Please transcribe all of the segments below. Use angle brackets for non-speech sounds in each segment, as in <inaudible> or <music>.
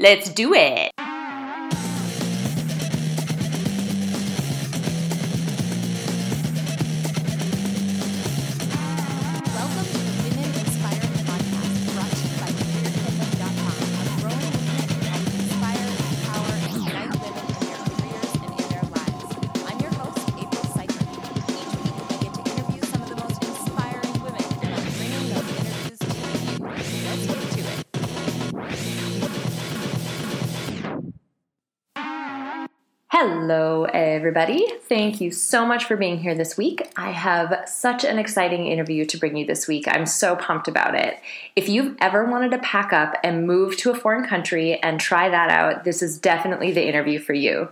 Let's do it. Thank you so much for being here this week. I have such an exciting interview to bring you this week. I'm so pumped about it. If you've ever wanted to pack up and move to a foreign country and try that out, this is definitely the interview for you.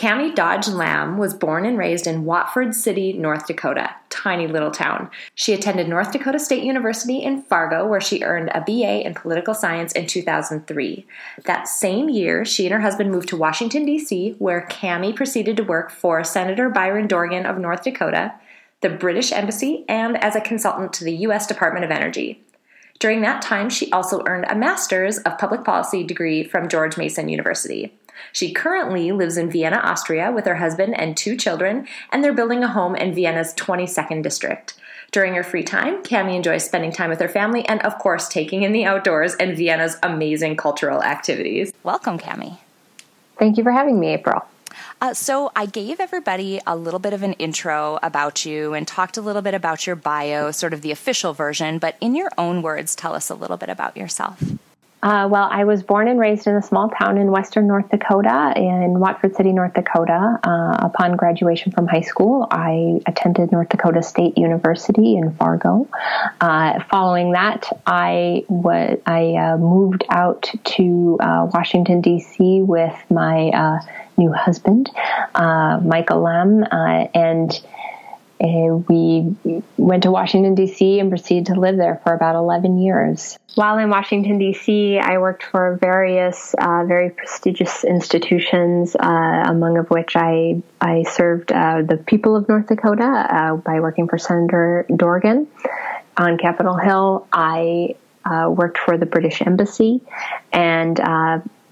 Cami Dodge Lamb was born and raised in Watford City, North Dakota, tiny little town. She attended North Dakota State University in Fargo, where she earned a BA in political science in 2003. That same year, she and her husband moved to Washington, D.C., where Cami proceeded to work for Senator Byron Dorgan of North Dakota, the British Embassy, and as a consultant to the U.S. Department of Energy. During that time, she also earned a master's of public policy degree from George Mason University. She currently lives in Vienna, Austria, with her husband and two children, and they're building a home in Vienna's 22nd district. During her free time, Cami enjoys spending time with her family and, of course, taking in the outdoors and Vienna's amazing cultural activities. Welcome, Cami. Thank you for having me, April. Uh, so, I gave everybody a little bit of an intro about you and talked a little bit about your bio, sort of the official version, but in your own words, tell us a little bit about yourself. Uh, well, I was born and raised in a small town in western North Dakota, in Watford City, North Dakota. Uh, upon graduation from high school, I attended North Dakota State University in Fargo. Uh, following that, I was I uh, moved out to uh, Washington D.C. with my uh, new husband, Michael Lamb, and. Uh, we went to Washington, D.C., and proceeded to live there for about 11 years. While in Washington, D.C., I worked for various uh, very prestigious institutions, uh, among of which I, I served uh, the people of North Dakota uh, by working for Senator Dorgan on Capitol Hill. I uh, worked for the British Embassy and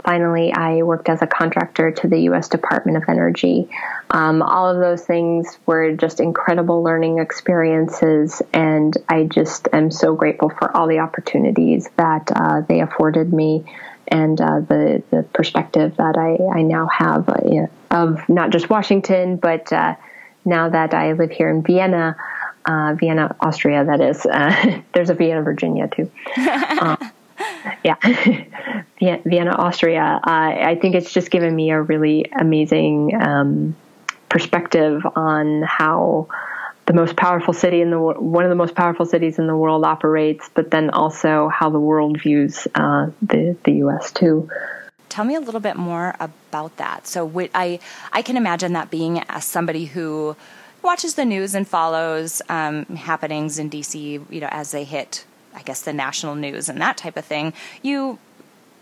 finally, I worked as a contractor to the U.S. Department of Energy. Um, all of those things were just incredible learning experiences, and I just am so grateful for all the opportunities that uh, they afforded me and uh, the the perspective that I, I now have uh, of not just Washington, but uh, now that I live here in Vienna. Uh, Vienna, Austria, that is. Uh, <laughs> there's a Vienna, Virginia, too. <laughs> yeah, <laughs> Vienna, Austria. Uh, I think it's just given me a really amazing um, perspective on how the most powerful city in the one of the most powerful cities in the world operates, but then also how the world views uh, the the U.S. too. Tell me a little bit more about that. So I I can imagine that being as somebody who watches the news and follows um, happenings in DC, you know, as they hit I guess the national news and that type of thing, you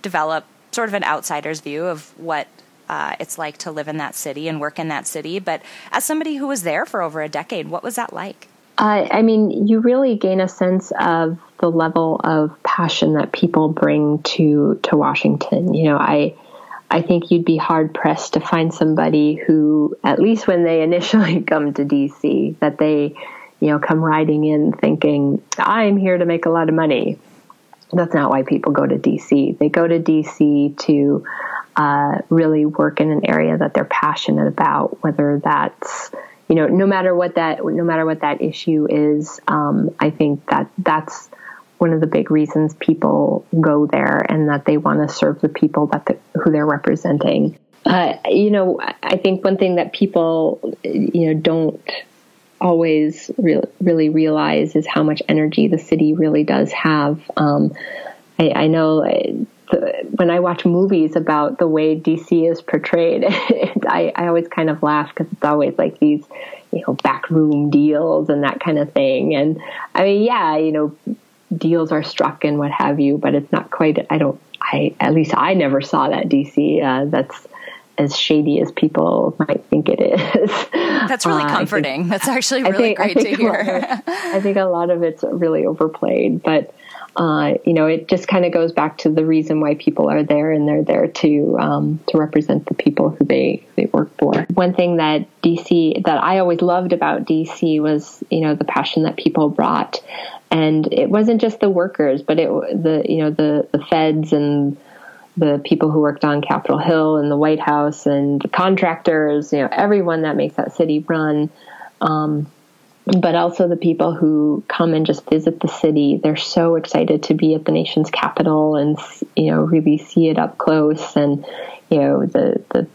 develop sort of an outsider's view of what uh, it's like to live in that city and work in that city. But as somebody who was there for over a decade, what was that like? Uh, I mean, you really gain a sense of the level of passion that people bring to to Washington. You know, I I think you'd be hard pressed to find somebody who, at least when they initially <laughs> come to DC, that they you know, come riding in thinking, I'm here to make a lot of money. That's not why people go to DC. They go to DC to uh, really work in an area that they're passionate about, whether that's you know, no matter what that no matter what that issue is, um, I think that that's one of the big reasons people go there, and that they want to serve the people that the, who they're representing. Uh, you know, I think one thing that people you know don't always re- really realize is how much energy the city really does have. Um, I, I, know the, when I watch movies about the way DC is portrayed, <laughs> I, I, always kind of laugh because it's always like these, you know, backroom deals and that kind of thing. And I mean, yeah, you know, deals are struck and what have you, but it's not quite. I don't. I at least I never saw that DC. Uh, that's as shady as people might think it is. <laughs> That's really uh, comforting. Think, That's actually really think, great to hear. Of, <laughs> I think a lot of it's really overplayed, but uh, you know, it just kind of goes back to the reason why people are there, and they're there to um, to represent the people who they they work for. One thing that DC that I always loved about DC was you know the passion that people brought, and it wasn't just the workers, but it the you know the the feds and the people who worked on Capitol Hill and the White House and the contractors, you know, everyone that makes that city run. Um, but also the people who come and just visit the city. They're so excited to be at the nation's capital and you know really see it up close and you know the the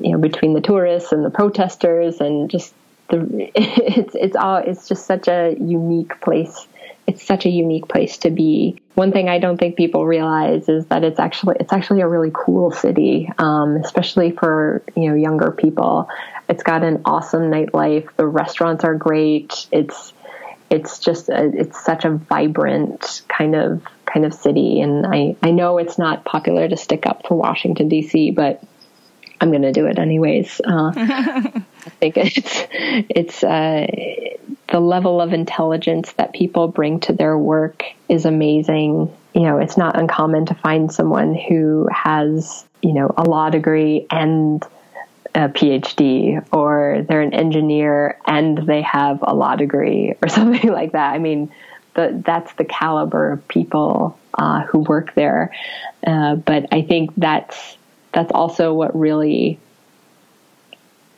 you know between the tourists and the protesters and just the <laughs> it's it's all it's just such a unique place it's such a unique place to be. One thing I don't think people realize is that it's actually it's actually a really cool city, um, especially for you know younger people. It's got an awesome nightlife. The restaurants are great. It's it's just a, it's such a vibrant kind of kind of city, and I I know it's not popular to stick up for Washington D.C., but I'm going to do it anyways. Uh, <laughs> I think it's it's uh, the level of intelligence that people bring to their work is amazing. You know, it's not uncommon to find someone who has you know a law degree and a PhD, or they're an engineer and they have a law degree, <laughs> or something like that. I mean, the, that's the caliber of people uh, who work there. Uh, but I think that's that's also what really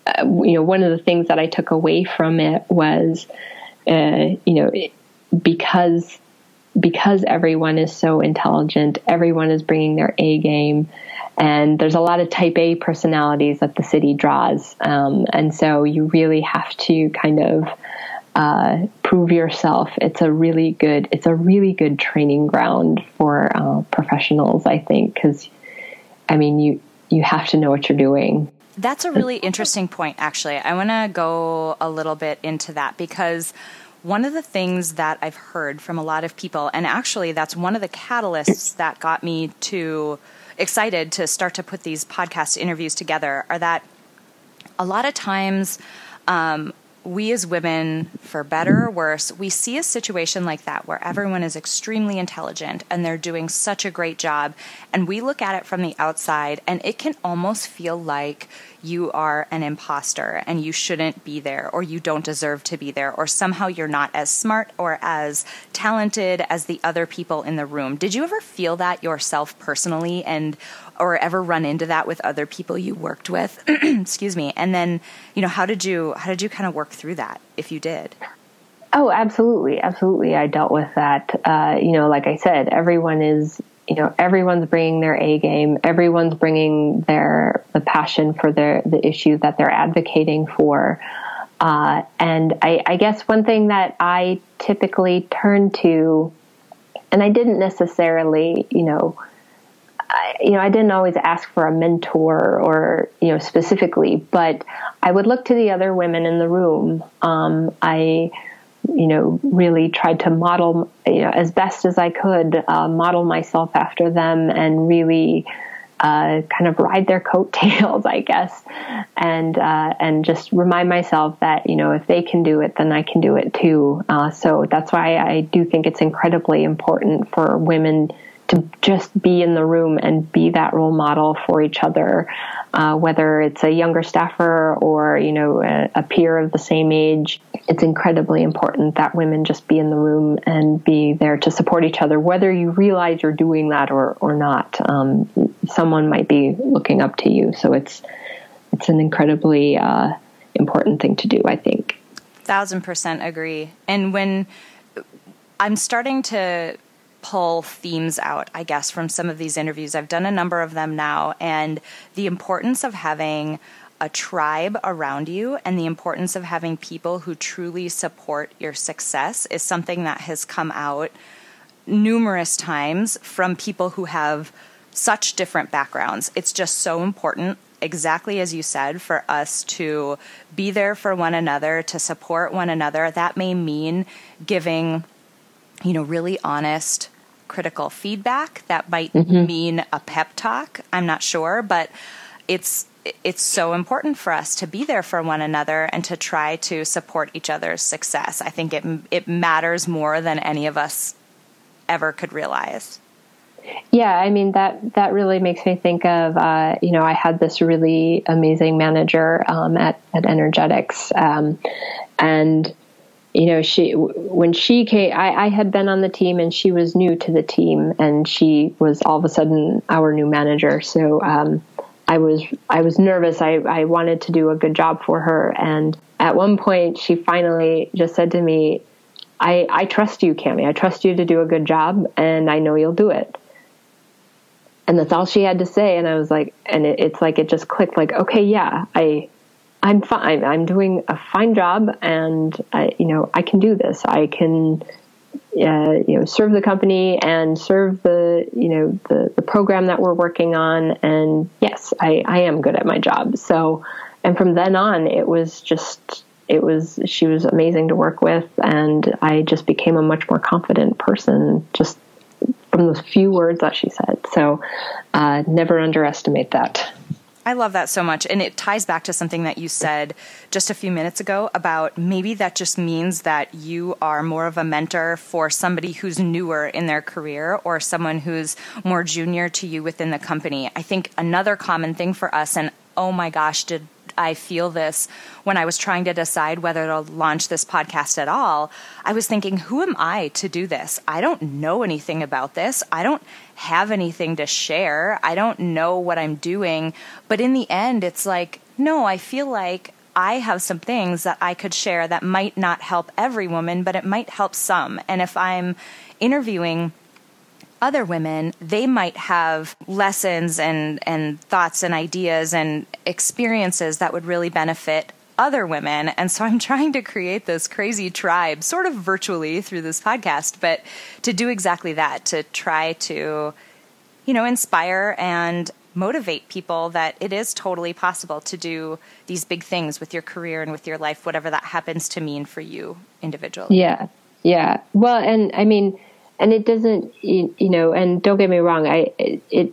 uh, you know one of the things that I took away from it was uh, you know because because everyone is so intelligent everyone is bringing their A game and there's a lot of type A personalities that the city draws um, and so you really have to kind of uh, prove yourself. It's a really good. It's a really good training ground for uh, professionals, I think, because I mean, you you have to know what you're doing. That's a really interesting point, actually. I want to go a little bit into that because one of the things that I've heard from a lot of people, and actually, that's one of the catalysts that got me to excited to start to put these podcast interviews together, are that a lot of times um, we as women, for better or worse, we see a situation like that where everyone is extremely intelligent and they're doing such a great job. And we look at it from the outside and it can almost feel like you are an imposter and you shouldn't be there or you don't deserve to be there or somehow you're not as smart or as talented as the other people in the room. Did you ever feel that yourself personally and or ever run into that with other people you worked with? <clears throat> Excuse me. And then, you know, how did you how did you kind of work through that if you did? Oh, absolutely, absolutely. I dealt with that. Uh, you know, like I said, everyone is you know everyone's bringing their A game. Everyone's bringing their the passion for their the issue that they're advocating for. Uh, and I, I guess one thing that I typically turn to, and I didn't necessarily, you know, I, you know, I didn't always ask for a mentor or, you know, specifically, but I would look to the other women in the room. Um, I, you know, really tried to model, you know, as best as I could, uh, model myself after them and really uh, kind of ride their <laughs> coattails, I guess, and uh, and just remind myself that you know if they can do it, then I can do it too. Uh, so that's why I do think it's incredibly important for women to just be in the room and be that role model for each other, uh, whether it's a younger staffer or you know a, a, peer of the same age. It's incredibly important that women just be in the room and be there to support each other, whether you realize you're doing that or or not. Um, someone might be looking up to you, so it's it's an incredibly uh, important thing to do. I think. Thousand percent agree. And when I'm starting to pull themes out, I guess, from some of these interviews. I've done a number of them now, and the importance of having a tribe around you and the importance of having people who truly support your success is something that has come out numerous times from people who have such different backgrounds. It's just so important exactly as you said, for us to be there for one another, to support one another. That may mean giving you know, really honest, critical feedback. That might mm-hmm. mean a pep talk. I'm not sure, but it's it's so important for us to be there for one another and to try to support each other's success. I think it it matters more than any of us ever could realize. Yeah, I mean that that really makes me think of uh, you know I had this really amazing manager um, at at Energetics, um, and you know she when she came I, I had been on the team and she was new to the team and she was all of a sudden our new manager. So um, I was I was nervous. I I wanted to do a good job for her, and at one point she finally just said to me, "I I trust you, Cami. I trust you to do a good job, and I know you'll do it." and that's all she had to say and i was like and it, it's like it just clicked like okay yeah i i'm fine. I'm doing a fine job and i you know i can do this. I can uh, you know serve the company and serve the you know the, the program that we're working on. And yes i i am good at my job. So and from then on it was just it was she was amazing to work with. And i just became a much more confident person just from those few words that she said. So uh, never underestimate that. I love that so much. And it ties back to something that you said just a few minutes ago about maybe that just means that you are more of a mentor for somebody who's newer in their career or someone who's more junior to you within the company. I think another common thing for us, and oh my gosh, did I feel this when I was trying to decide whether to launch this podcast at all. I was thinking, who am I to do this? I don't know anything about this. I don't have anything to share. I don't know what I'm doing. But in the end, it's like, no, I feel like I have some things that I could share that might not help every woman, but it might help some. And if I'm interviewing other women, they might have lessons and, and thoughts and ideas and experiences that would really benefit other women. And so I'm <laughs> trying to create this crazy tribe, sort of virtually through this podcast, but to do exactly that, to try to, you know, inspire and motivate people that it is totally possible to do these big things with your career and with your life, whatever that happens to mean for you individually. Yeah. Yeah. Well, and I mean, and it doesn't you, you know and don't get me wrong i it, it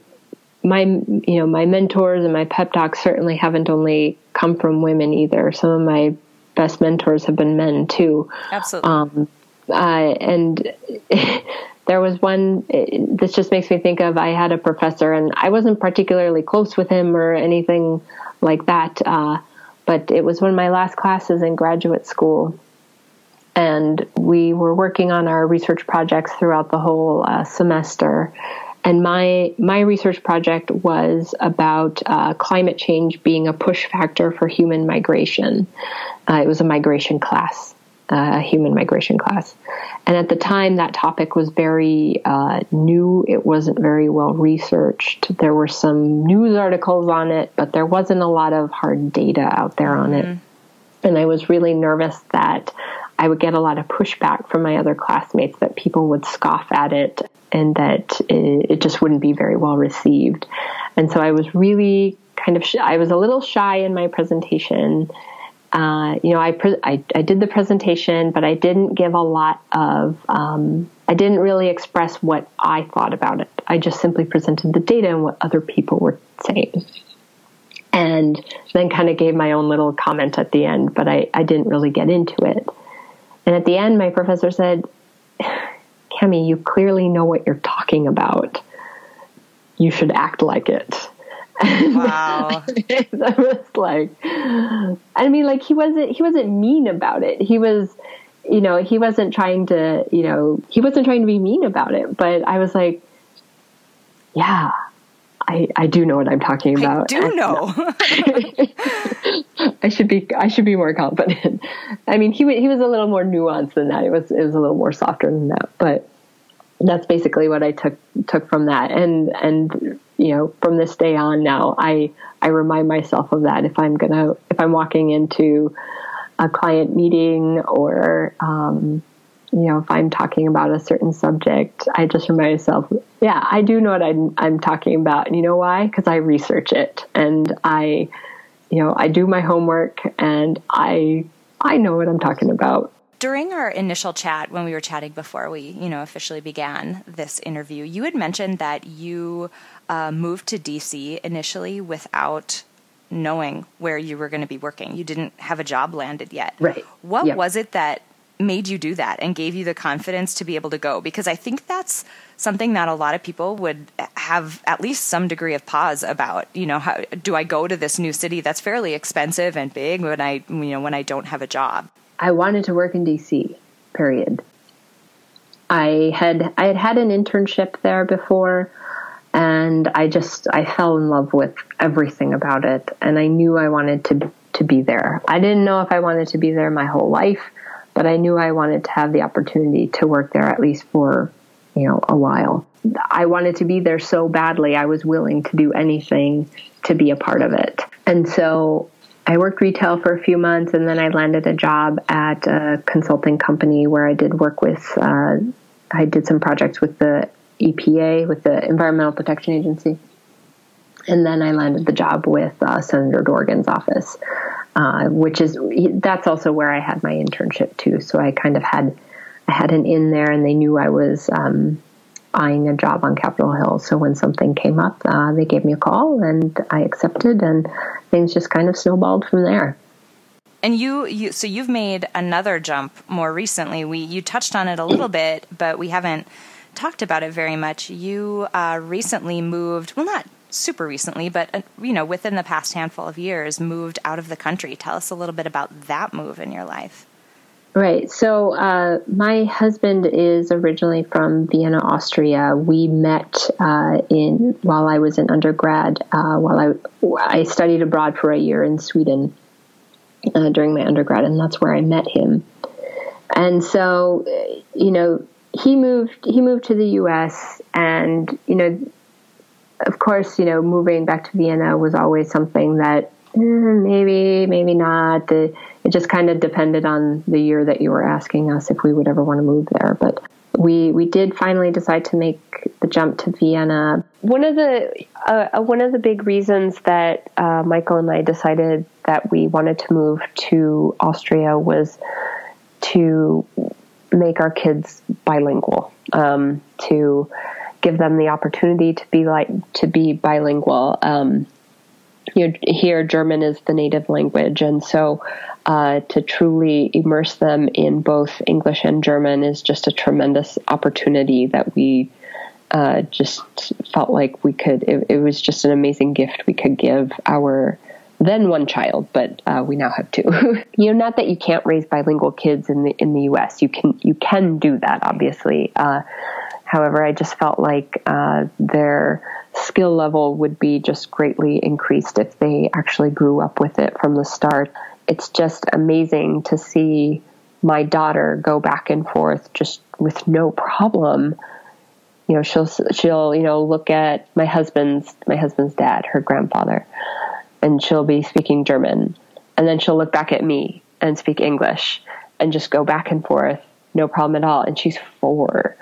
my you know my mentors and my pep talks certainly haven't only come from women either. Some of my best mentors have been men too. Absolutely. Um, uh, and <laughs> there was one this just makes me think of i had a professor and i wasn't particularly close with him or anything like that uh, but it was one of my last classes in graduate school and we were working on our research projects throughout the whole uh, semester. And my my research project was about uh, climate change being a push factor for human migration. Uh, it was a migration class, a human migration class, and at the time that topic was very uh, new. It wasn't very well researched. There were some news articles on it, but there wasn't a lot of hard data out there on mm-hmm. it. And I was really nervous that I would get a lot of pushback from my other classmates that people would scoff at it and that it, just wouldn't be very well received. And so I was really kind of, sh- I was a little shy in my presentation. Uh, you know, I, pre- I, I did the presentation, but I didn't give a lot of, um, I didn't really express what I thought about it. I just simply presented the data and what other people were saying and then kind of gave my own little comment at the end, but I, I didn't really get into it. And at the end, my professor said, Cami, you clearly know what you're talking about. You should act like it. <laughs> Wow. I was like, I mean, like he wasn't, he wasn't mean about it. He was, you know, he wasn't trying to, you know, he wasn't trying to be mean about it, but I was like, yeah, I, I do know what I'm talking about. I do know. <laughs> I should be I should be more confident. <laughs> I mean, he he was a little more nuanced than that. It was it was a little more softer than that, but that's basically what I took took from that. And and you know, from this day on now, I I remind myself of that if I'm gonna if I'm walking into a client meeting or um, you know, if I'm talking about a certain subject, I just remind myself, yeah, I do know what I'm, I'm talking about. And you know why? Because I research it and I, you know, I do my homework and I, I know what I'm talking about. During our initial chat, when we were chatting before we, you know, officially began this interview, you had mentioned that you uh, moved to DC initially without knowing where you were going to be working. You didn't have a job landed yet. Right. What yep. was it that made you do that and gave you the confidence to be able to go? Because I think that's something that a lot of people would have at least some degree of pause about. You know, how do I go to this new city that's fairly expensive and big when I, you know, when I don't have a job? I wanted to work in DC. Period. I had I had had an internship there before, and I just I fell in love with everything about it, and I knew I wanted to to be there. I didn't know if I wanted to be there my whole life, but I knew I wanted to have the opportunity to work there at least for you know a while. I wanted to be there so badly. I was willing to do anything to be a part of it, and so I worked retail for a few months and then I landed a job at a consulting company where I did work with, uh, I did some projects with the EPA, with the Environmental Protection Agency. And then I landed the job with uh, Senator Dorgan's office, uh, which is, that's also where I had my internship too. So I kind of had, I had an in there and they knew I was, um, eyeing a job on Capitol Hill. So when something came up, uh, they gave me a call and I accepted, and things just kind of snowballed from there. And you, you, so you've made another jump more recently. We you touched on it a little bit, but we haven't talked about it very much. You uh, recently moved, well, not super recently, but uh, you know, within the past handful of years, moved out of the country. Tell us a little bit about that move in your life. Right. So uh, my husband is originally from Vienna, Austria. We met uh, in while I was in undergrad. Uh, while I I studied abroad for a year in Sweden uh, during my undergrad, and that's where I met him. And so, you know, he moved he moved to the U.S. and you know, of course, you know, moving back to Vienna was always something that eh, maybe maybe not. The it just kind of depended on the year that you were asking us if we would ever want to move there. But we we did finally decide to make the jump to Vienna. One of the uh, uh, one of the big reasons that uh, Michael and I decided that we wanted to move to Austria was to make our kids bilingual, um, to give them the opportunity to be like to be bilingual. Um, you know, here German is the native language, and so uh, to truly immerse them in both English and German is just a tremendous opportunity that we uh, just felt like we could. It, it, was just an amazing gift we could give our then one child, but uh, we now have two. <laughs> you know, not that you can't raise bilingual kids in the in the U.S. You can you can do that, obviously. However, I just felt like uh, their skill level would be just greatly increased if they actually grew up with it from the start it's just amazing to see my daughter go back and forth just with no problem. You know, she'll she'll you know look at my husband's my husband's dad, her grandfather, and she'll be speaking German, and then she'll look back at me and speak English, and just go back and forth, no problem at all. And she's four.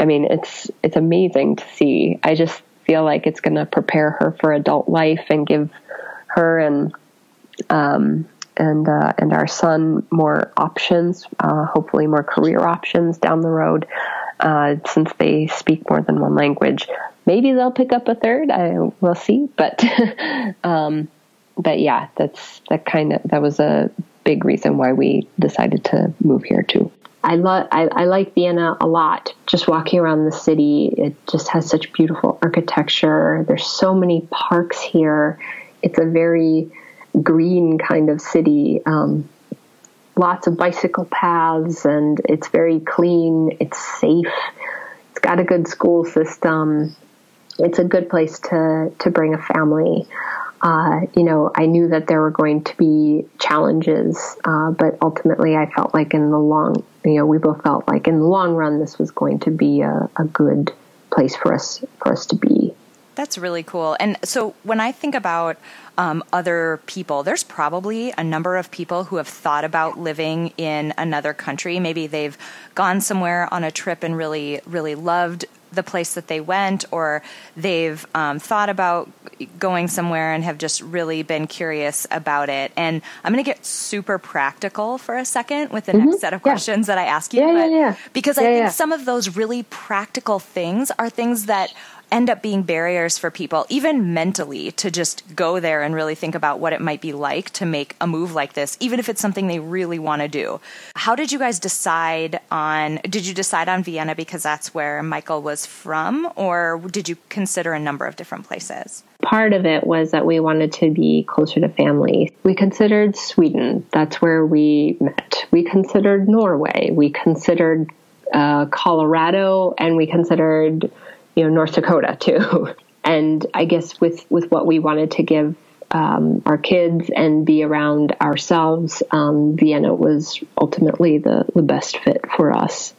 I mean, it's it's amazing to see. I just feel like it's going to prepare her for adult life and give her and um, and uh, and our son more options, uh, hopefully more career options down the road, uh, since they speak more than one language. Maybe they'll pick up a third. I will see, but <laughs> um, but yeah, that's that kind of that was a big reason why we decided to move here too. I love I, I like Vienna a lot. Just walking around the city, it just has such beautiful architecture. There's so many parks here. It's a very green kind of city. Um, lots of bicycle paths, and it's very clean. It's safe. It's got a good school system. It's a good place to to bring a family. Uh, you know, I knew that there were going to be challenges, uh, but ultimately, I felt like in the long, you know, we both felt like in the long run, this was going to be a, a good place for us for us to be. That's really cool. And so when I think about um, other people, there's probably a number of people who have thought about living in another country. Maybe they've gone somewhere on a trip and really, really loved the place that they went, or they've um, thought about going somewhere and have just really been curious about it. And I'm going to get super practical for a second with the mm-hmm. next set of questions yeah. that I ask you. Yeah, yeah, yeah. Because I think some of those really practical things are things that end up being barriers for people, even mentally, to just go there and really think about what it might be like to make a move like this, even if it's something they really want to do. How did you guys decide on? Did you decide on Vienna because that's where Michael was from, or did you consider a number of different places? Part of it was that we wanted to be closer to family. We considered Sweden, that's where we met. We considered Norway. We considered uh, Colorado, and we considered you know North Dakota too. <laughs> and I guess with with what we wanted to give um, our kids and be around ourselves, um, Vienna was ultimately the the best fit for us.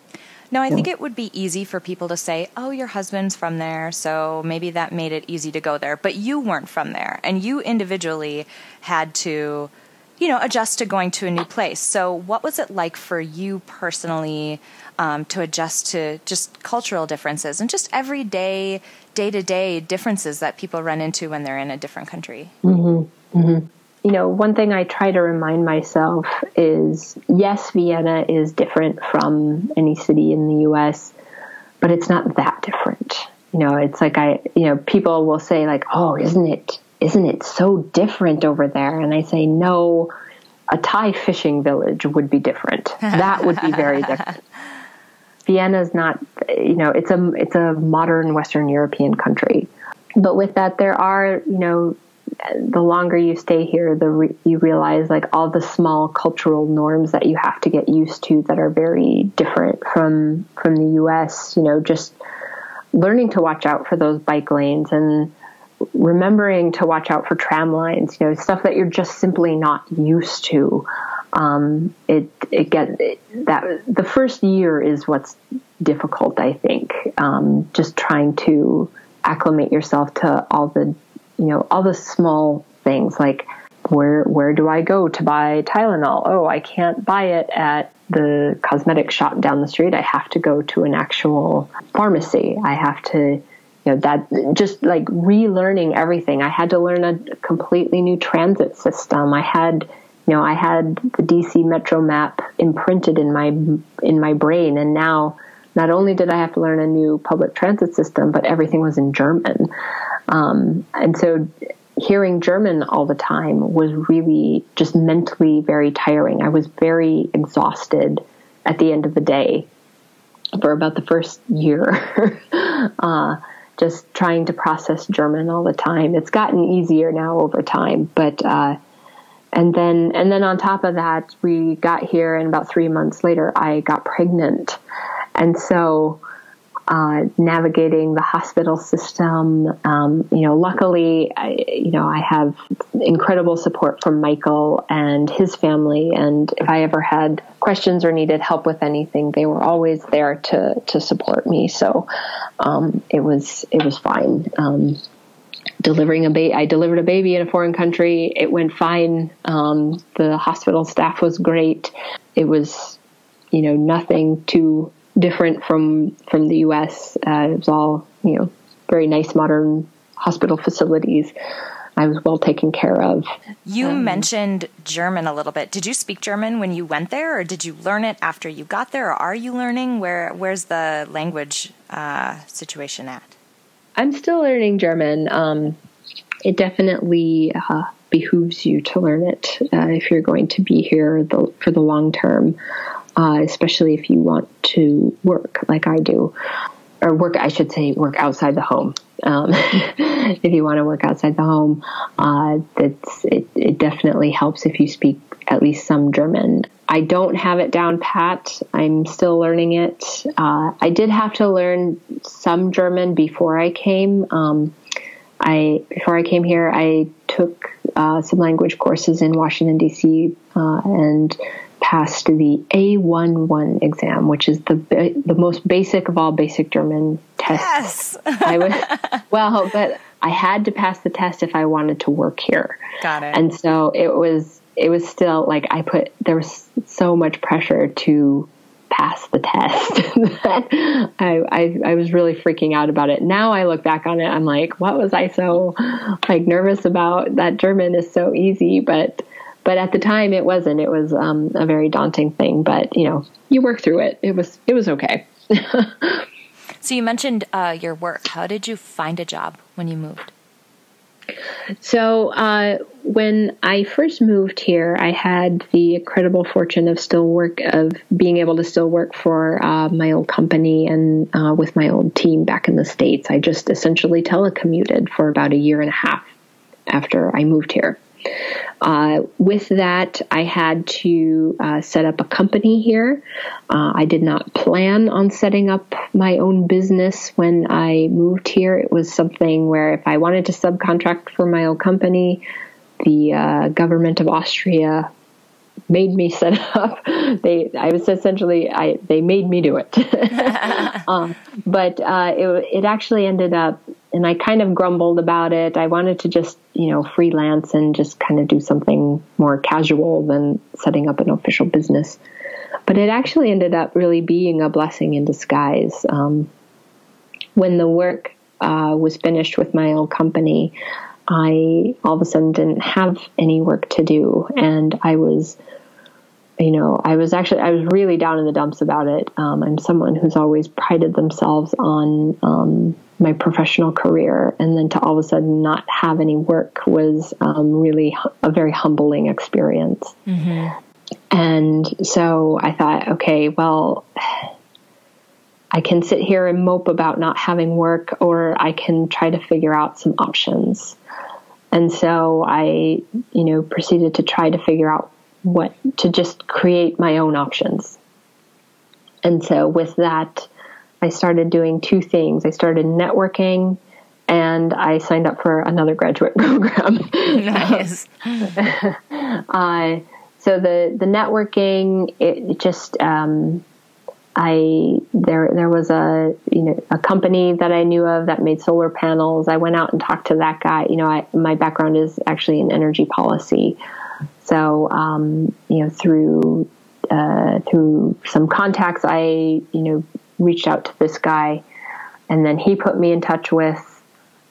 No, I think it would be easy for people to say, "Oh, your husband's from there, so maybe that made it easy to go there." But you weren't from there, and you individually had to, you know, adjust to going to a new place. So, what was it like for you personally um, to adjust to just cultural differences and just everyday, day to day differences that people run into when they're in a different country? Mm-hmm. Mm-hmm you know, one thing I try to remind myself is yes, Vienna is different from any city in the US, but it's not that different. You know, it's like I, you know, people will say like, "Oh, isn't it isn't it so different over there?" And I say, "No, a Thai fishing village would be different. That would be very <laughs> different." Vienna is not, you know, it's a it's a modern Western European country. But with that, there are, you know, the longer you stay here, the re- you realize like all the small cultural norms that you have to get used to that are very different from from the U.S. You know, just learning to watch out for those bike lanes and remembering to watch out for tram lines. You know, stuff that you're just simply not used to. Um, it it get it, that the first year is what's difficult. I think um, just trying to acclimate yourself to all the you know, all the small things like where where do I go to buy Tylenol? Oh, I can't buy it at the cosmetic shop down the street. I have to go to an actual pharmacy. I have to, you know, that just like relearning everything. I had to learn a completely new transit system. I had, you know, I had the DC Metro map imprinted in my in my brain, and now not only did I have to learn a new public transit system, but everything was in German. Um, and so hearing German all the time was really just mentally very tiring. I was very exhausted at the end of the day for about the first year. <laughs> uh, just trying to process German all the time. It's gotten easier now over time, but uh, and then and then on top of that, we got here, and about three months later, I got pregnant, and so uh, navigating the hospital system. Um, you know, luckily, I, you know, I have incredible support from Michael and his family. And if I ever had questions or needed help with anything, they were always there to to support me. So um, it was it was fine. Um, delivering a baby, I delivered a baby in a foreign country. It went fine. Um, the hospital staff was great. It was, you know, nothing too different from from the U.S. Uh, it was all you know very nice modern hospital facilities. I was well taken care of. You um, mentioned German a little bit. Did you speak German when you went there, or did you learn it after you got there, or are you learning? Where Where's the language uh, situation at? I'm still learning German. Um, it definitely uh, behooves you to learn it uh, if you're going to be here the, for the long term uh, especially if you want to work like I do, or work, I should say, work outside the home. Um, <laughs> if you want to work outside the home, uh, that's it, it definitely helps if you speak at least some German. I don't have it down pat. I'm still learning it. Uh, I did have to learn some German before I came. Um, I before I came here, I took uh, some language courses in Washington D.C. Uh, and passed the A11 exam, which is the the most basic of all basic German tests. Yes. I was <laughs> well, but I had to pass the test if I wanted to work here. Got it. And so it was it was still like I put there was so much pressure to pass the test <laughs> that I, I, I was really freaking out about it. Now I look back on it, I'm like, what was I so like nervous about? That German is so easy, but but at the time it wasn't. It was um, a very daunting thing. But you know, you work through it. It was it was okay. <laughs> So you mentioned uh, your work. How did you find a job when you moved? So, uh, when I first moved here, I had the incredible fortune of still work of being able to still work for uh, my old company and uh, with my old team back in the states. I just essentially telecommuted for about a year and a half after I moved here. Uh, with that, I had to uh, set up a company here. Uh, I did not plan on setting up my own business when I moved here. It was something where if I wanted to subcontract for my own company, the uh, government of Austria made me set <laughs> up. They, I was essentially, I they made me do it. <laughs> um, but uh, it, it actually ended up, and I kind of grumbled about it. I wanted to just, you know, freelance and just kind of do something more casual than setting up an official business. But it actually ended up really being a blessing in disguise. Um, when the work uh, was finished with my old company, I all of a sudden didn't have any work to do, and I was, you know, I was actually I was really down in the dumps about it. Um, I'm someone who's always prided themselves on um, my professional career, and then to all of a sudden not have any work was um, really a very humbling experience. Mm-hmm. And so I thought, okay, well. I can sit here and mope about not having work, or I can try to figure out some options. And so I, you know, proceeded to try to figure out what to just create my own options. And so with that, I started doing two things. I started networking and I signed up for another graduate <laughs> program. Nice. <laughs> uh, so the, the networking, it just, um, I there there was a you know a company that I knew of that made solar panels. I went out and talked to that guy. You know, I, my background is actually in energy policy, so um, you know through uh, through some contacts, I you know reached out to this guy, and then he put me in touch with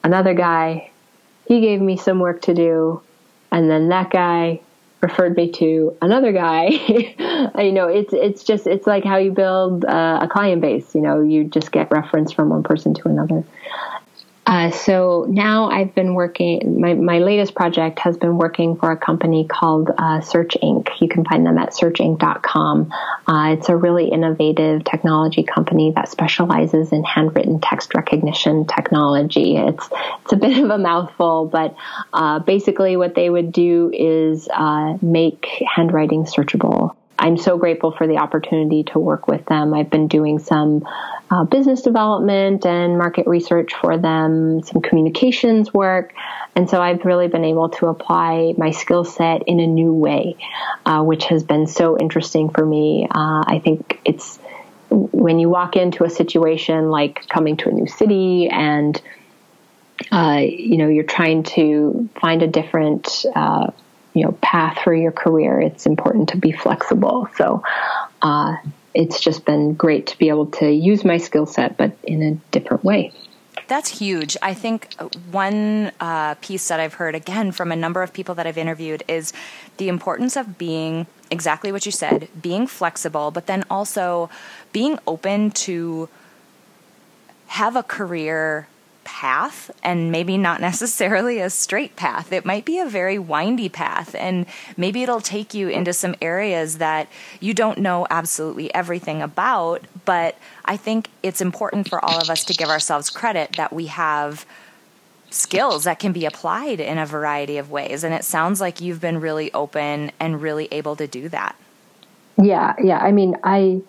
another guy. He gave me some work to do, and then that guy referred me to another guy. <laughs> you know, it's it's just it's like how you build uh, a client base. You know, you just get reference from one person to another. Uh, so now I've been working, my, my latest project has been working for a company called uh, Search Ink. You can find them at searchink.com. Uh, it's a really innovative technology company that specializes in handwritten text recognition technology. It's, it's a bit of a mouthful, but uh, basically what they would do is uh, make handwriting searchable. I'm so grateful for the opportunity to work with them. I've been doing some uh, business development and market research for them, some communications work. And so I've really been able to apply my skill set in a new way, uh, which has been so interesting for me. Uh, I think it's when you walk into a situation like coming to a new city and uh, you know you're trying to find a different uh, you know path for your career, it's important to be flexible. So uh, it's just been great to be able to use my skill set, but in a different way. That's huge. I think one uh, piece that I've heard again from a number of people that I've interviewed is the importance of being exactly what you said, being flexible, but then also being open to have a career path and maybe not necessarily a straight path. It might be a very windy path and maybe it'll take you into some areas that you don't know absolutely everything about. But I think it's important for all of us to give ourselves credit that we have skills that can be applied in a variety of ways. And it sounds like you've been really open and really able to do that. Yeah, yeah. I mean, I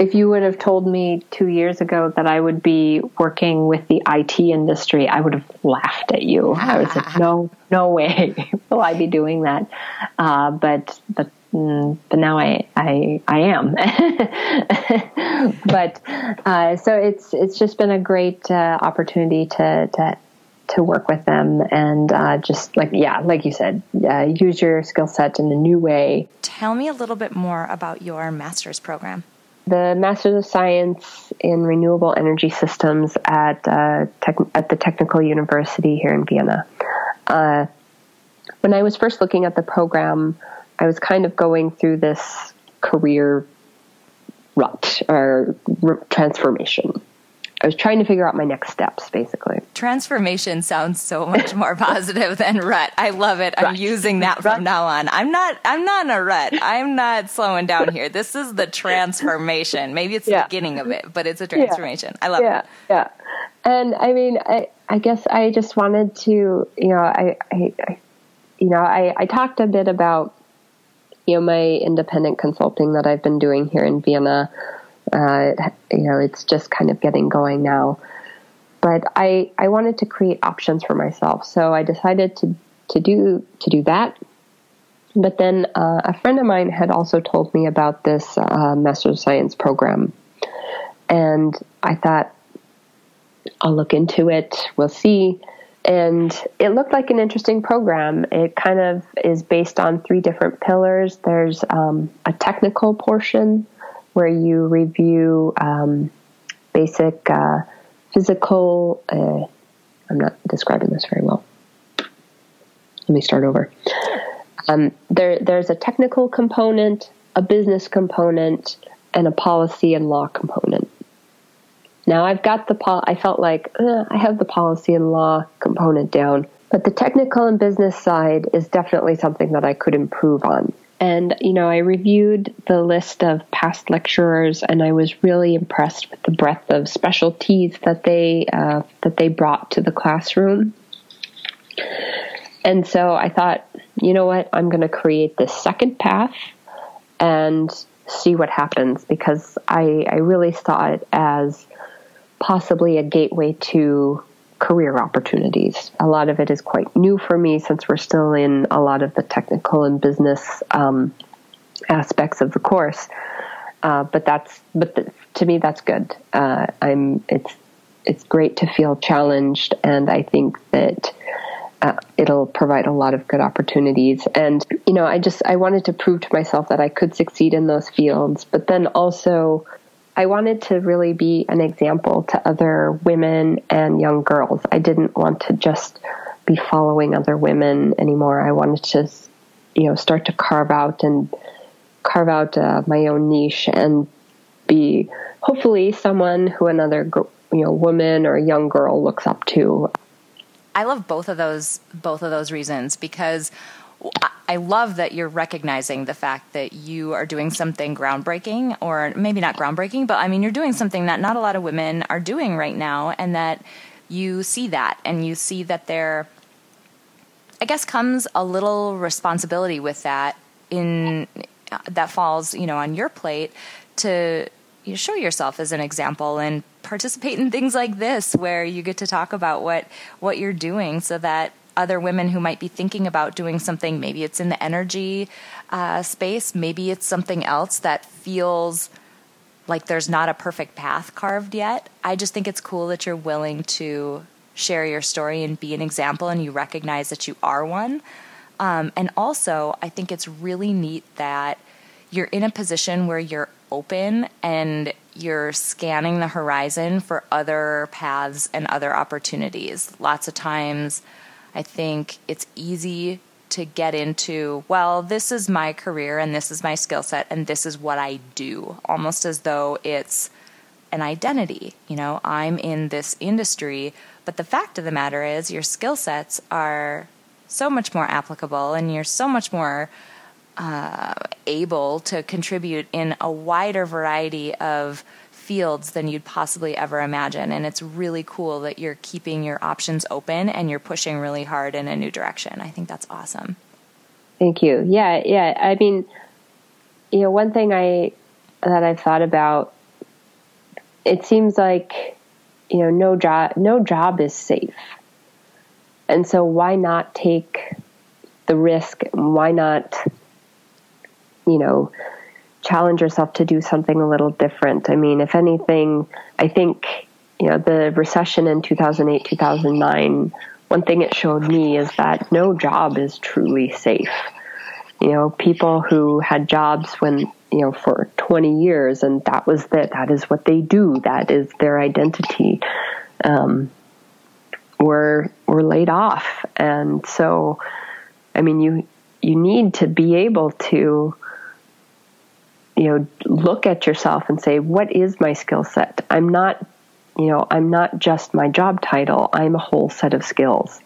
if you would have told me two years ago that I would be working with the IT industry, I would have laughed at you. I was like, no, <laughs> no way <laughs> will I be doing that. Uh, but, but, mm, but now I, I, I am. <laughs> but, uh, so it's, it's just been a great, uh, opportunity to, to, to work with them and uh, just like yeah like you said uh, use your skill set in a new way tell me a little bit more about your master's program the Masters of Science in Renewable Energy Systems at uh, tech, at the Technical University here in Vienna. Uh, when I was first looking at the program, I was kind of going through this career rut or transformation. I was trying to figure out my next steps, basically. Transformation sounds so much more <laughs> positive than rut. I love it. I'm using that from Rut. now on. I'm not. I'm not in a rut. I'm not slowing down here. This is the transformation. Maybe it's the beginning of it, but it's a transformation. I love yeah, it. yeah. And I mean, I, I guess I just wanted to, you know, I, I, I you know, I, I talked a bit about, you know, my independent consulting that I've been doing here in Vienna. Uh, you know, it's just kind of getting going now. But I, I wanted to create options for myself, so I decided to, to do to do that. But then uh, a friend of mine had also told me about this uh, Master of Science program, and I thought I'll look into it. We'll see. And it looked like an interesting program. It kind of is based on three different pillars. There's um, a technical portion where you review um, basic uh, physical. Uh, I'm not describing this very well. Let me start over. Um, there, there's a technical component, a business component, and a policy and law component. Now I've got the pol- I felt like I have the policy and law component down, but the technical and business side is definitely something that I could improve on. And you know, I reviewed the list of past lecturers, and I was really impressed with the breadth of specialties that they uh, that they brought to the classroom. And so I thought, you know what, I'm going to create this second path and see what happens because I, I really saw it as possibly a gateway to career opportunities. A lot of it is quite new for me since we're still in a lot of the technical and business um, aspects of the course. Uh, but that's but th- to me that's good. Uh, I'm it's it's great to feel challenged, and I think that uh, it'll provide a lot of good opportunities. And you know, I just I wanted to prove to myself that I could succeed in those fields, but then also I wanted to really be an example to other women and young girls. I didn't want to just be following other women anymore. I wanted to, you know, start to carve out and carve out uh, my own niche and be hopefully someone who another you know woman or young girl looks up to. I love both of those both of those reasons because I- love that you're recognizing the fact that you are doing something groundbreaking or maybe not groundbreaking but I mean you're doing something that not a lot of women are doing right now and that you see that and you see that there I guess comes a little responsibility with that in that falls, you know, on your plate to you show yourself as an example and participate in things like this where you get to talk about what what you're doing so that other women who might be thinking about doing something. Maybe it's in the energy uh, space. Maybe it's something else that feels like there's not a perfect path carved yet. I just think it's cool that you're willing to share your story and be an example and you recognize that you are one. Um, and also, I think it's really neat that you're in a position where you're open and you're scanning the horizon for other paths and other opportunities. Lots of times, I think it's easy to get into, well, this is my career and this is my skill set and this is what I do, almost as though it's an identity. You know, I'm in this industry, but the fact of the matter is, your skill sets are so much more applicable and you're so much more uh, able to contribute in a wider variety of fields than you'd possibly ever imagine. And it's really cool that you're keeping your options open and you're pushing really hard in a new direction. I think that's awesome. Thank you. Yeah, yeah. I mean, you know, one thing I that I've thought about. It seems like, you know, no job, no job is safe, and so why not take the risk? Why not, you know, challenge yourself to do something a little different? I mean, if anything, I think you know the recession in two thousand eight, two thousand nine. One thing it showed me is that no job is truly safe you know people who had jobs when you know for 20 years and that was that that is what they do that is their identity um, were were laid off and so i mean you you need to be able to you know look at yourself and say what is my skill set i'm not you know, I'm not just my job title, I'm a whole set of skills.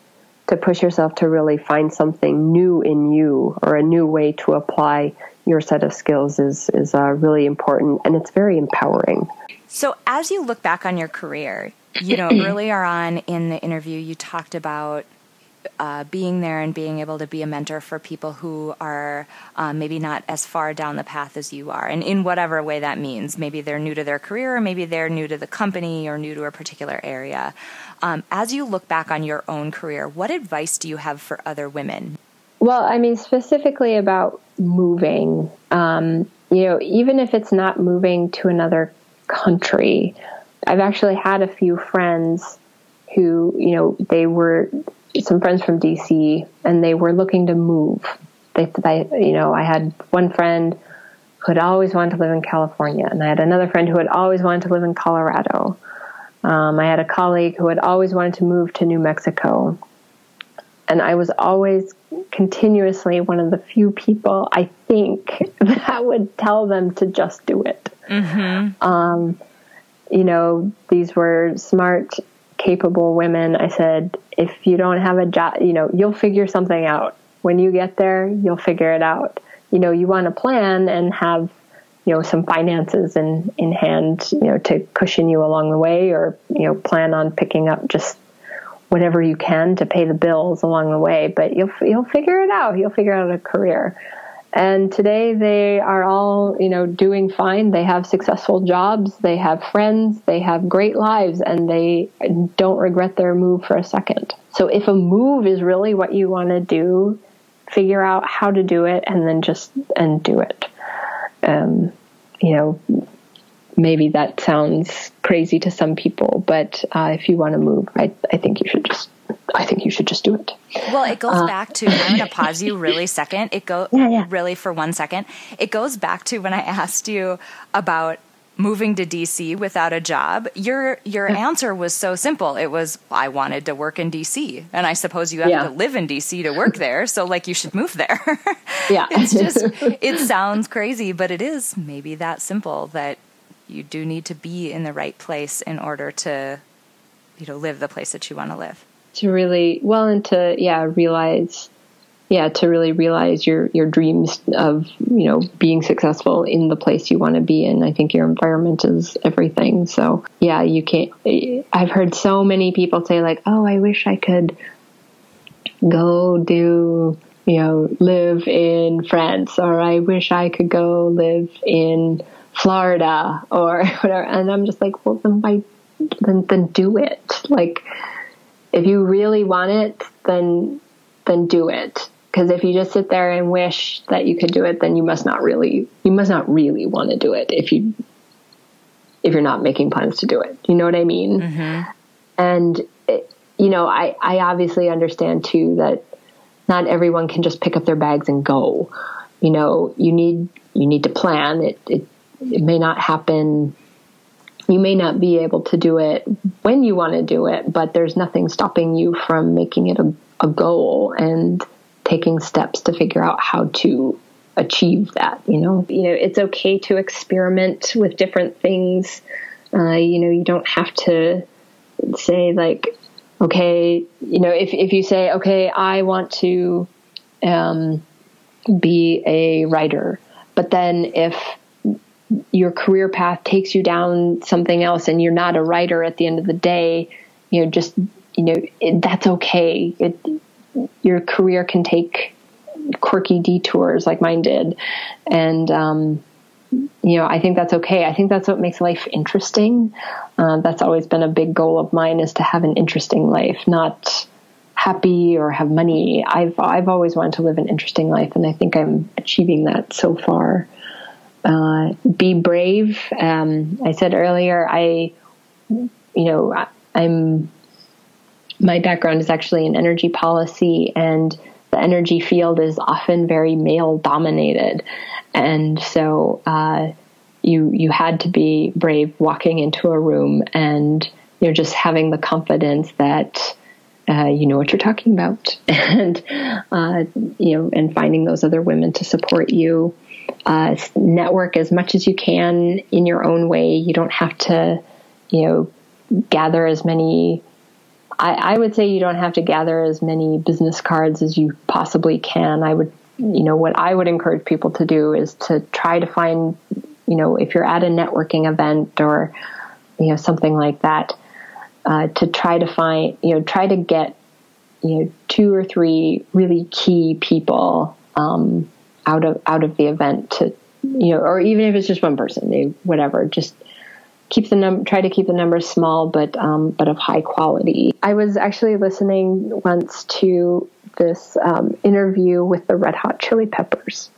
To push yourself to really find something new in you or a new way to apply your set of skills is, is uh, really important and it's very empowering. So, as you look back on your career, you know, <clears throat> earlier on in the interview, you talked about uh, being there and being able to be a mentor for people who are um, maybe not as far down the path as you are, and in whatever way that means. Maybe they're new to their career, or maybe they're new to the company, or new to a particular area. Um, as you look back on your own career, what advice do you have for other women? Well, I mean, specifically about moving, um, you know, even if it's not moving to another country, I've actually had a few friends who, you know, they were some friends from DC and they were looking to move. They, they, you know, I had one friend who had always wanted to live in California, and I had another friend who had always wanted to live in Colorado. Um, I had a colleague who had always wanted to move to New Mexico. And I was always continuously one of the few people I think <laughs> that would tell them to just do it. Mm-hmm. Um, you know, these were smart, capable women. I said, if you don't have a job, you know, you'll figure something out. When you get there, you'll figure it out. You know, you want to plan and have, you know, some finances in, in hand, you know, to cushion you along the way or, you know, plan on picking up just whatever you can to pay the bills along the way, but you'll, you'll figure it out. You'll figure out a career. And today they are all, you know, doing fine. They have successful jobs, they have friends, they have great lives, and they don't regret their move for a second. So if a move is really what you want to do, figure out how to do it and then just and do it. Um, you know, maybe that sounds crazy to some people, but uh, if you want to move, I, I think you should just I think you should just do it. Well, it goes uh, back to I'm going <laughs> to pause you really second. It go yeah, yeah. really for one second. It goes back to when I asked you about moving to DC without a job. Your your yeah. answer was so simple. It was I wanted to work in DC, and I suppose you have to live in DC to work there. So like you should move there. <laughs> yeah, it's just <laughs> it sounds crazy, but it is maybe that simple that you do need to be in the right place in order to you know live the place that you want to live to really well and to yeah realize yeah to really realize your your dreams of you know being successful in the place you want to be in. I think your environment is everything. So yeah you can't i've heard so many people say like oh i wish i could go do you know live in france or i wish i could go live in florida or <laughs> whatever. And i'm just like well then why then then do it. Like if you really want it, then then do it. Because if you just sit there and wish that you could do it, then you must not really you must not really want to do it. If you if you're not making plans to do it, you know what I mean. Mm-hmm. And it, you know, I I obviously understand too that not everyone can just pick up their bags and go. You know, you need you need to plan. It it it may not happen you may not be able to do it when you want to do it, but there's nothing stopping you from making it a, a goal and taking steps to figure out how to achieve that. You know, you know, it's okay to experiment with different things. Uh, you know, you don't have to say like, okay, you know, if if you say, okay, I want to um, be a writer, but then if your career path takes you down something else and you're not a writer at the end of the day, you know, just, you know, it, that's okay. It, your career can take quirky detours like mine did. And, um, you know, I think that's okay. I think that's what makes life interesting. Uh, that's always been a big goal of mine is to have an interesting life, not happy or have money. I've I've always wanted to live an interesting life, and I think I'm achieving that so far uh, be brave. Um, I said earlier, I, you know, I, I'm, my background is actually in energy policy and the energy field is often very male dominated. And so, uh, you, you had to be brave walking into a room and, you know, just having the confidence that, uh, you know what you're talking about <laughs> and, uh, you know, and finding those other women to support you uh, network as much as you can in your own way. You don't have to, you know, gather as many. I, I would say you don't have to gather as many business cards as you possibly can. I would, you know, what I would encourage people to do is to try to find, you know, if you're at a networking event or, you know, something like that, uh, to try to find, you know, try to get, you know, two or three really key people um, out of out of the event to, you know, or even if it's just one person, they whatever, just keep the num try to keep the numbers small but um, but of high quality. I was actually listening once to this um, interview with the Red Hot Chili Peppers,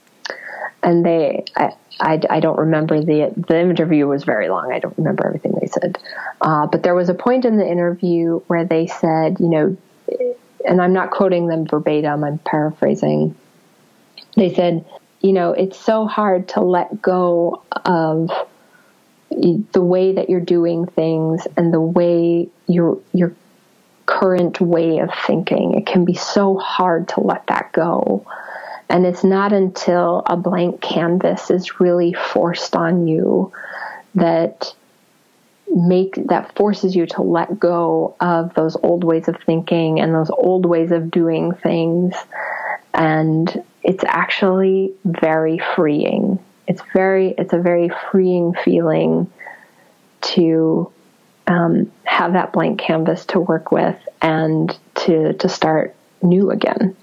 and they I, I, I, don't remember the the interview was very long. I don't remember everything they said, uh, but there was a point in the interview where they said, you know, and I'm not quoting them verbatim. I'm paraphrasing. They said, you know, it's so hard to let go of the way that you're doing things and the way your your current way of thinking. It can be so hard to let that go. And it's not until a blank canvas is really forced on you that make that forces you to let go of those old ways of thinking and those old ways of doing things and it's actually very freeing it's very it's a very freeing feeling to um, have that blank canvas to work with and to to start new again.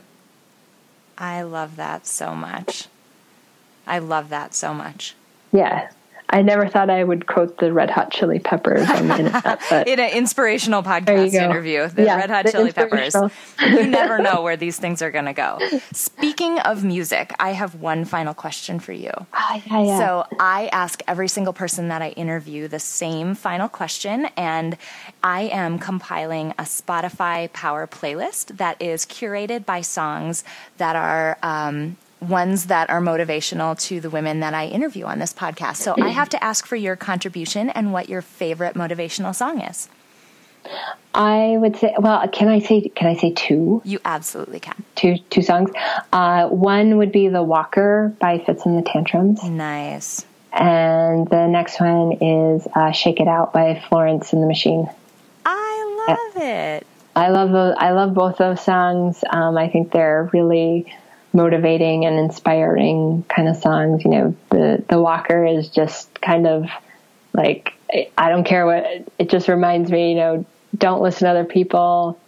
I love that so much. I love that so much. Yeah. I never thought I would quote the Red Hot Chili Peppers on the internet. <laughs> But In an inspirational podcast interview, the Yeah, Red Hot the Chili Peppers. you <laughs> never know where these things are going to go. Speaking of music, I have one final question for you. Ah, yeah, yeah. So I ask every single person that I interview the same final question, and I am compiling a Spotify Power playlist that is curated by songs that are. Um, Ones that are motivational to the women that I interview on this podcast. So I have to ask for your contribution and what your favorite motivational song is. I would say, well, can I say, can I say two, You absolutely can. two, two songs? Uh, one would be "The Walker" by Fitz and the Tantrums, Nice. and the next one is uh, "Shake It Out" by Florence and the Machine. I love it. I love those. I love both those songs. Um, I think they're really motivating and inspiring kind of songs. You know, the the Walker is just kind of like I don't care what it just reminds me. You know, don't listen to other people.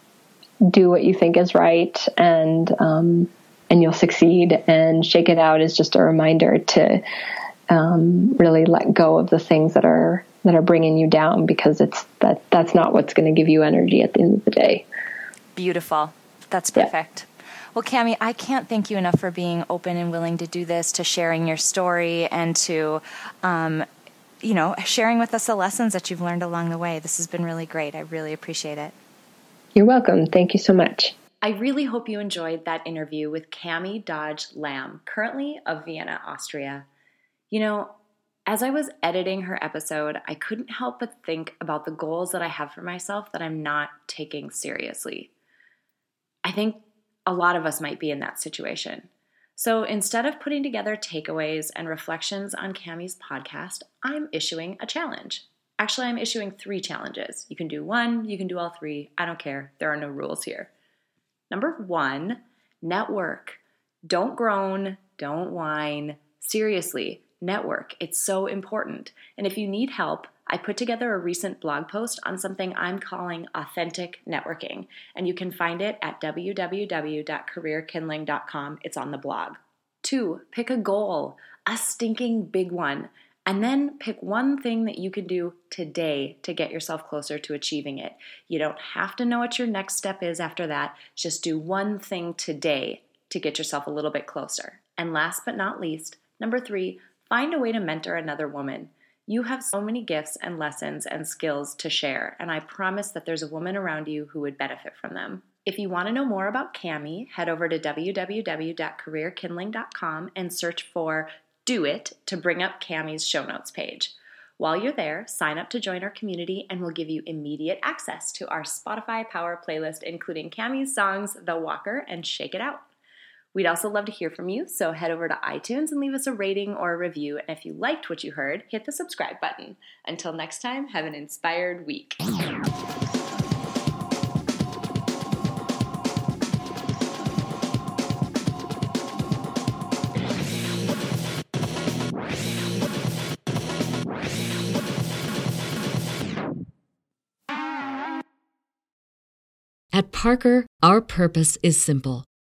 Do what you think is right, and um, and you'll succeed. And shake it out is just a reminder to um, really let go of the things that are that are bringing you down because it's that that's not what's going to give you energy at the end of the day. Beautiful. That's Yeah. Perfect. Well, Cami, I can't thank you enough for being open and willing to do this, to sharing your story, and to, um, you know, sharing with us the lessons that you've learned along the way. This has been really great. I really appreciate it. You're welcome. Thank you so much. I really hope you enjoyed that interview with Cami Dodge Lamb, currently of Vienna, Austria. You know, as I was editing her episode, I couldn't help but think about the goals that I have for myself that I'm not taking seriously. I think a lot of us might be in that situation. So instead of putting together takeaways and reflections on Cami's podcast, I'm issuing a challenge. Actually, I'm issuing three challenges. You can do one, you can do all three. I don't care. There are no rules here. Number one, network. Don't groan, don't whine. Seriously, network. It's so important. And if you need help, I put together a recent blog post on something I'm calling authentic networking, and you can find it at www.careerkindling.com. It's on the blog. Two, pick a goal, a stinking big one, and then pick one thing that you can do today to get yourself closer to achieving it. You don't have to know what your next step is after that. Just do one thing today to get yourself a little bit closer. And last but not least, number three, find a way to mentor another woman. You have so many gifts and lessons and skills to share, and I promise that there's a woman around you who would benefit from them. If you want to know more about Cami, head over to www.careerkindling.com and search for Do It to bring up Cami's show notes page. While you're there, sign up to join our community and we'll give you immediate access to our Spotify Power playlist, including Cami's songs The Walker and Shake It Out. We'd also love to hear from you, so head over to iTunes and leave us a rating or a review. And if you liked what you heard, hit the subscribe button. Until next time, have an inspired week. At Parker, our purpose is simple.